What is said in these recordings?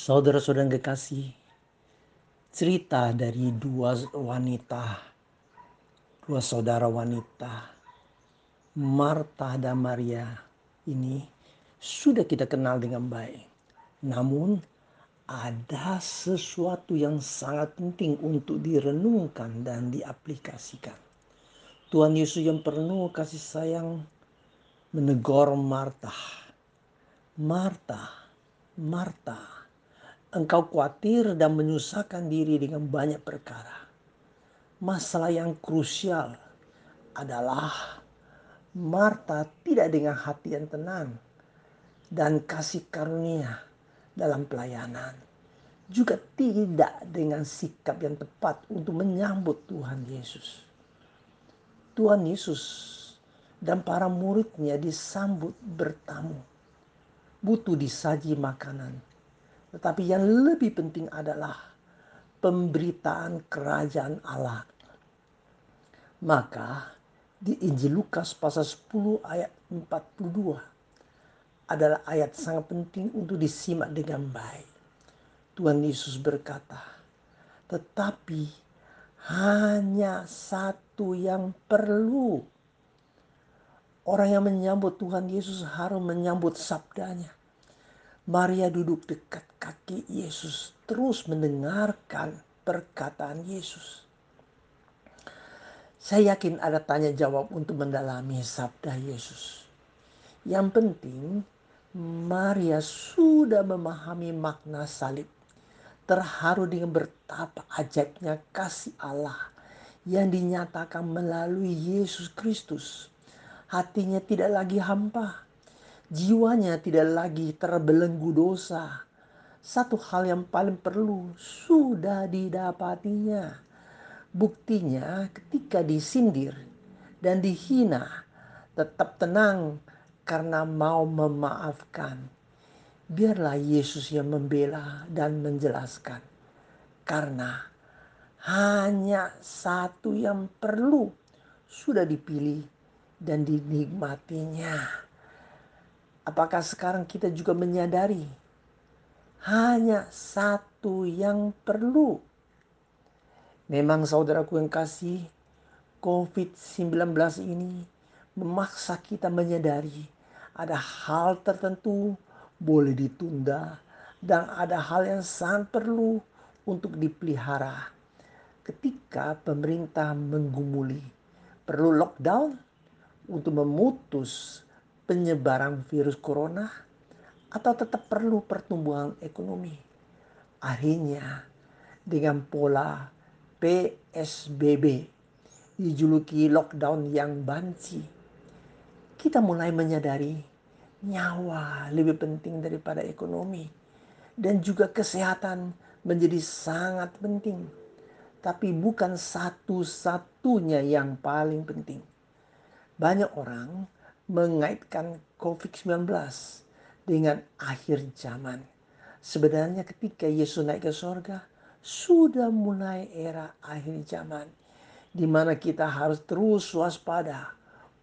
Saudara-saudara yang kekasih, cerita dari dua wanita, dua saudara wanita, Marta dan Maria ini sudah kita kenal dengan baik. Namun ada sesuatu yang sangat penting untuk direnungkan dan diaplikasikan. Tuhan Yesus yang penuh kasih sayang menegur Marta. Marta, Marta, engkau khawatir dan menyusahkan diri dengan banyak perkara. Masalah yang krusial adalah Marta tidak dengan hati yang tenang dan kasih karunia dalam pelayanan. Juga tidak dengan sikap yang tepat untuk menyambut Tuhan Yesus. Tuhan Yesus dan para muridnya disambut bertamu. Butuh disaji makanan tetapi yang lebih penting adalah pemberitaan kerajaan Allah. Maka di Injil Lukas pasal 10 ayat 42 adalah ayat sangat penting untuk disimak dengan baik. Tuhan Yesus berkata, tetapi hanya satu yang perlu. Orang yang menyambut Tuhan Yesus harus menyambut sabdanya. Maria duduk dekat kaki Yesus, terus mendengarkan perkataan Yesus. Saya yakin ada tanya jawab untuk mendalami sabda Yesus. Yang penting, Maria sudah memahami makna salib. Terharu dengan betapa ajaibnya kasih Allah yang dinyatakan melalui Yesus Kristus. Hatinya tidak lagi hampa, Jiwanya tidak lagi terbelenggu dosa. Satu hal yang paling perlu sudah didapatinya. Buktinya ketika disindir dan dihina tetap tenang karena mau memaafkan. Biarlah Yesus yang membela dan menjelaskan. Karena hanya satu yang perlu sudah dipilih dan dinikmatinya. Apakah sekarang kita juga menyadari hanya satu yang perlu? Memang saudaraku yang kasih, COVID-19 ini memaksa kita menyadari ada hal tertentu boleh ditunda dan ada hal yang sangat perlu untuk dipelihara. Ketika pemerintah menggumuli perlu lockdown untuk memutus penyebaran virus corona atau tetap perlu pertumbuhan ekonomi? Akhirnya dengan pola PSBB dijuluki lockdown yang banci, kita mulai menyadari nyawa lebih penting daripada ekonomi dan juga kesehatan menjadi sangat penting. Tapi bukan satu-satunya yang paling penting. Banyak orang mengaitkan COVID-19 dengan akhir zaman. Sebenarnya ketika Yesus naik ke sorga, sudah mulai era akhir zaman. Di mana kita harus terus waspada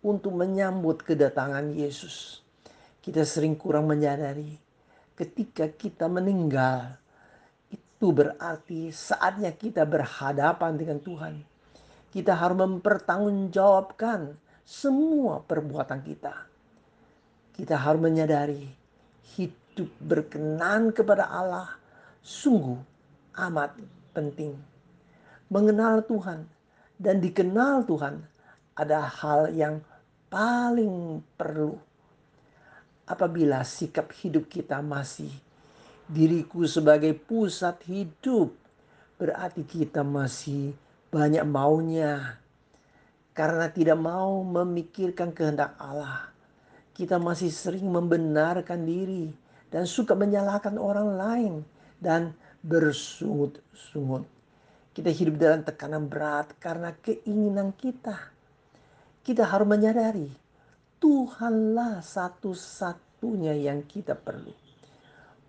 untuk menyambut kedatangan Yesus. Kita sering kurang menyadari ketika kita meninggal, itu berarti saatnya kita berhadapan dengan Tuhan. Kita harus mempertanggungjawabkan semua perbuatan kita. Kita harus menyadari hidup berkenan kepada Allah sungguh amat penting. Mengenal Tuhan dan dikenal Tuhan ada hal yang paling perlu. Apabila sikap hidup kita masih diriku sebagai pusat hidup, berarti kita masih banyak maunya, karena tidak mau memikirkan kehendak Allah. Kita masih sering membenarkan diri dan suka menyalahkan orang lain dan bersungut-sungut. Kita hidup dalam tekanan berat karena keinginan kita. Kita harus menyadari Tuhanlah satu-satunya yang kita perlu.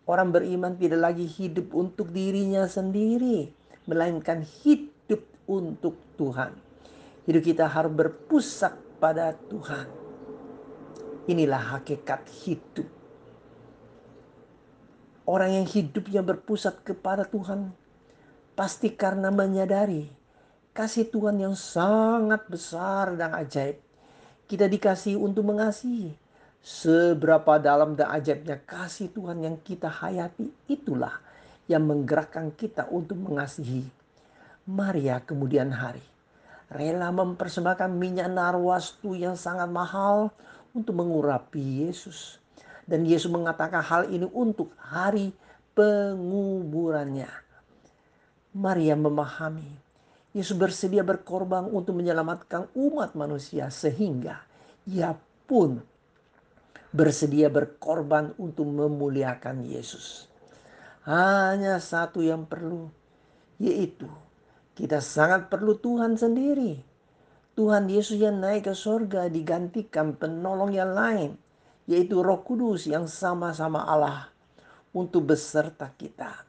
Orang beriman tidak lagi hidup untuk dirinya sendiri, melainkan hidup untuk Tuhan. Hidup kita harus berpusat pada Tuhan. Inilah hakikat hidup. Orang yang hidupnya berpusat kepada Tuhan pasti karena menyadari kasih Tuhan yang sangat besar dan ajaib. Kita dikasih untuk mengasihi. Seberapa dalam dan ajaibnya kasih Tuhan yang kita hayati itulah yang menggerakkan kita untuk mengasihi. Maria kemudian hari rela mempersembahkan minyak narwastu yang sangat mahal untuk mengurapi Yesus. Dan Yesus mengatakan hal ini untuk hari penguburannya. Maria memahami Yesus bersedia berkorban untuk menyelamatkan umat manusia sehingga ia pun bersedia berkorban untuk memuliakan Yesus. Hanya satu yang perlu yaitu kita sangat perlu Tuhan sendiri. Tuhan Yesus yang naik ke sorga digantikan penolong yang lain. Yaitu roh kudus yang sama-sama Allah. Untuk beserta kita.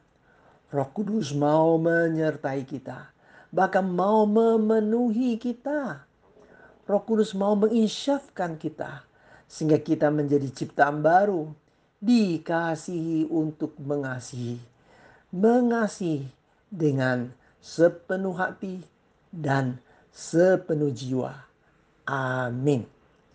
Roh kudus mau menyertai kita. Bahkan mau memenuhi kita. Roh kudus mau menginsyafkan kita. Sehingga kita menjadi ciptaan baru. Dikasihi untuk mengasihi. Mengasihi dengan sepenuh hati dan sepenuh jiwa. Amin.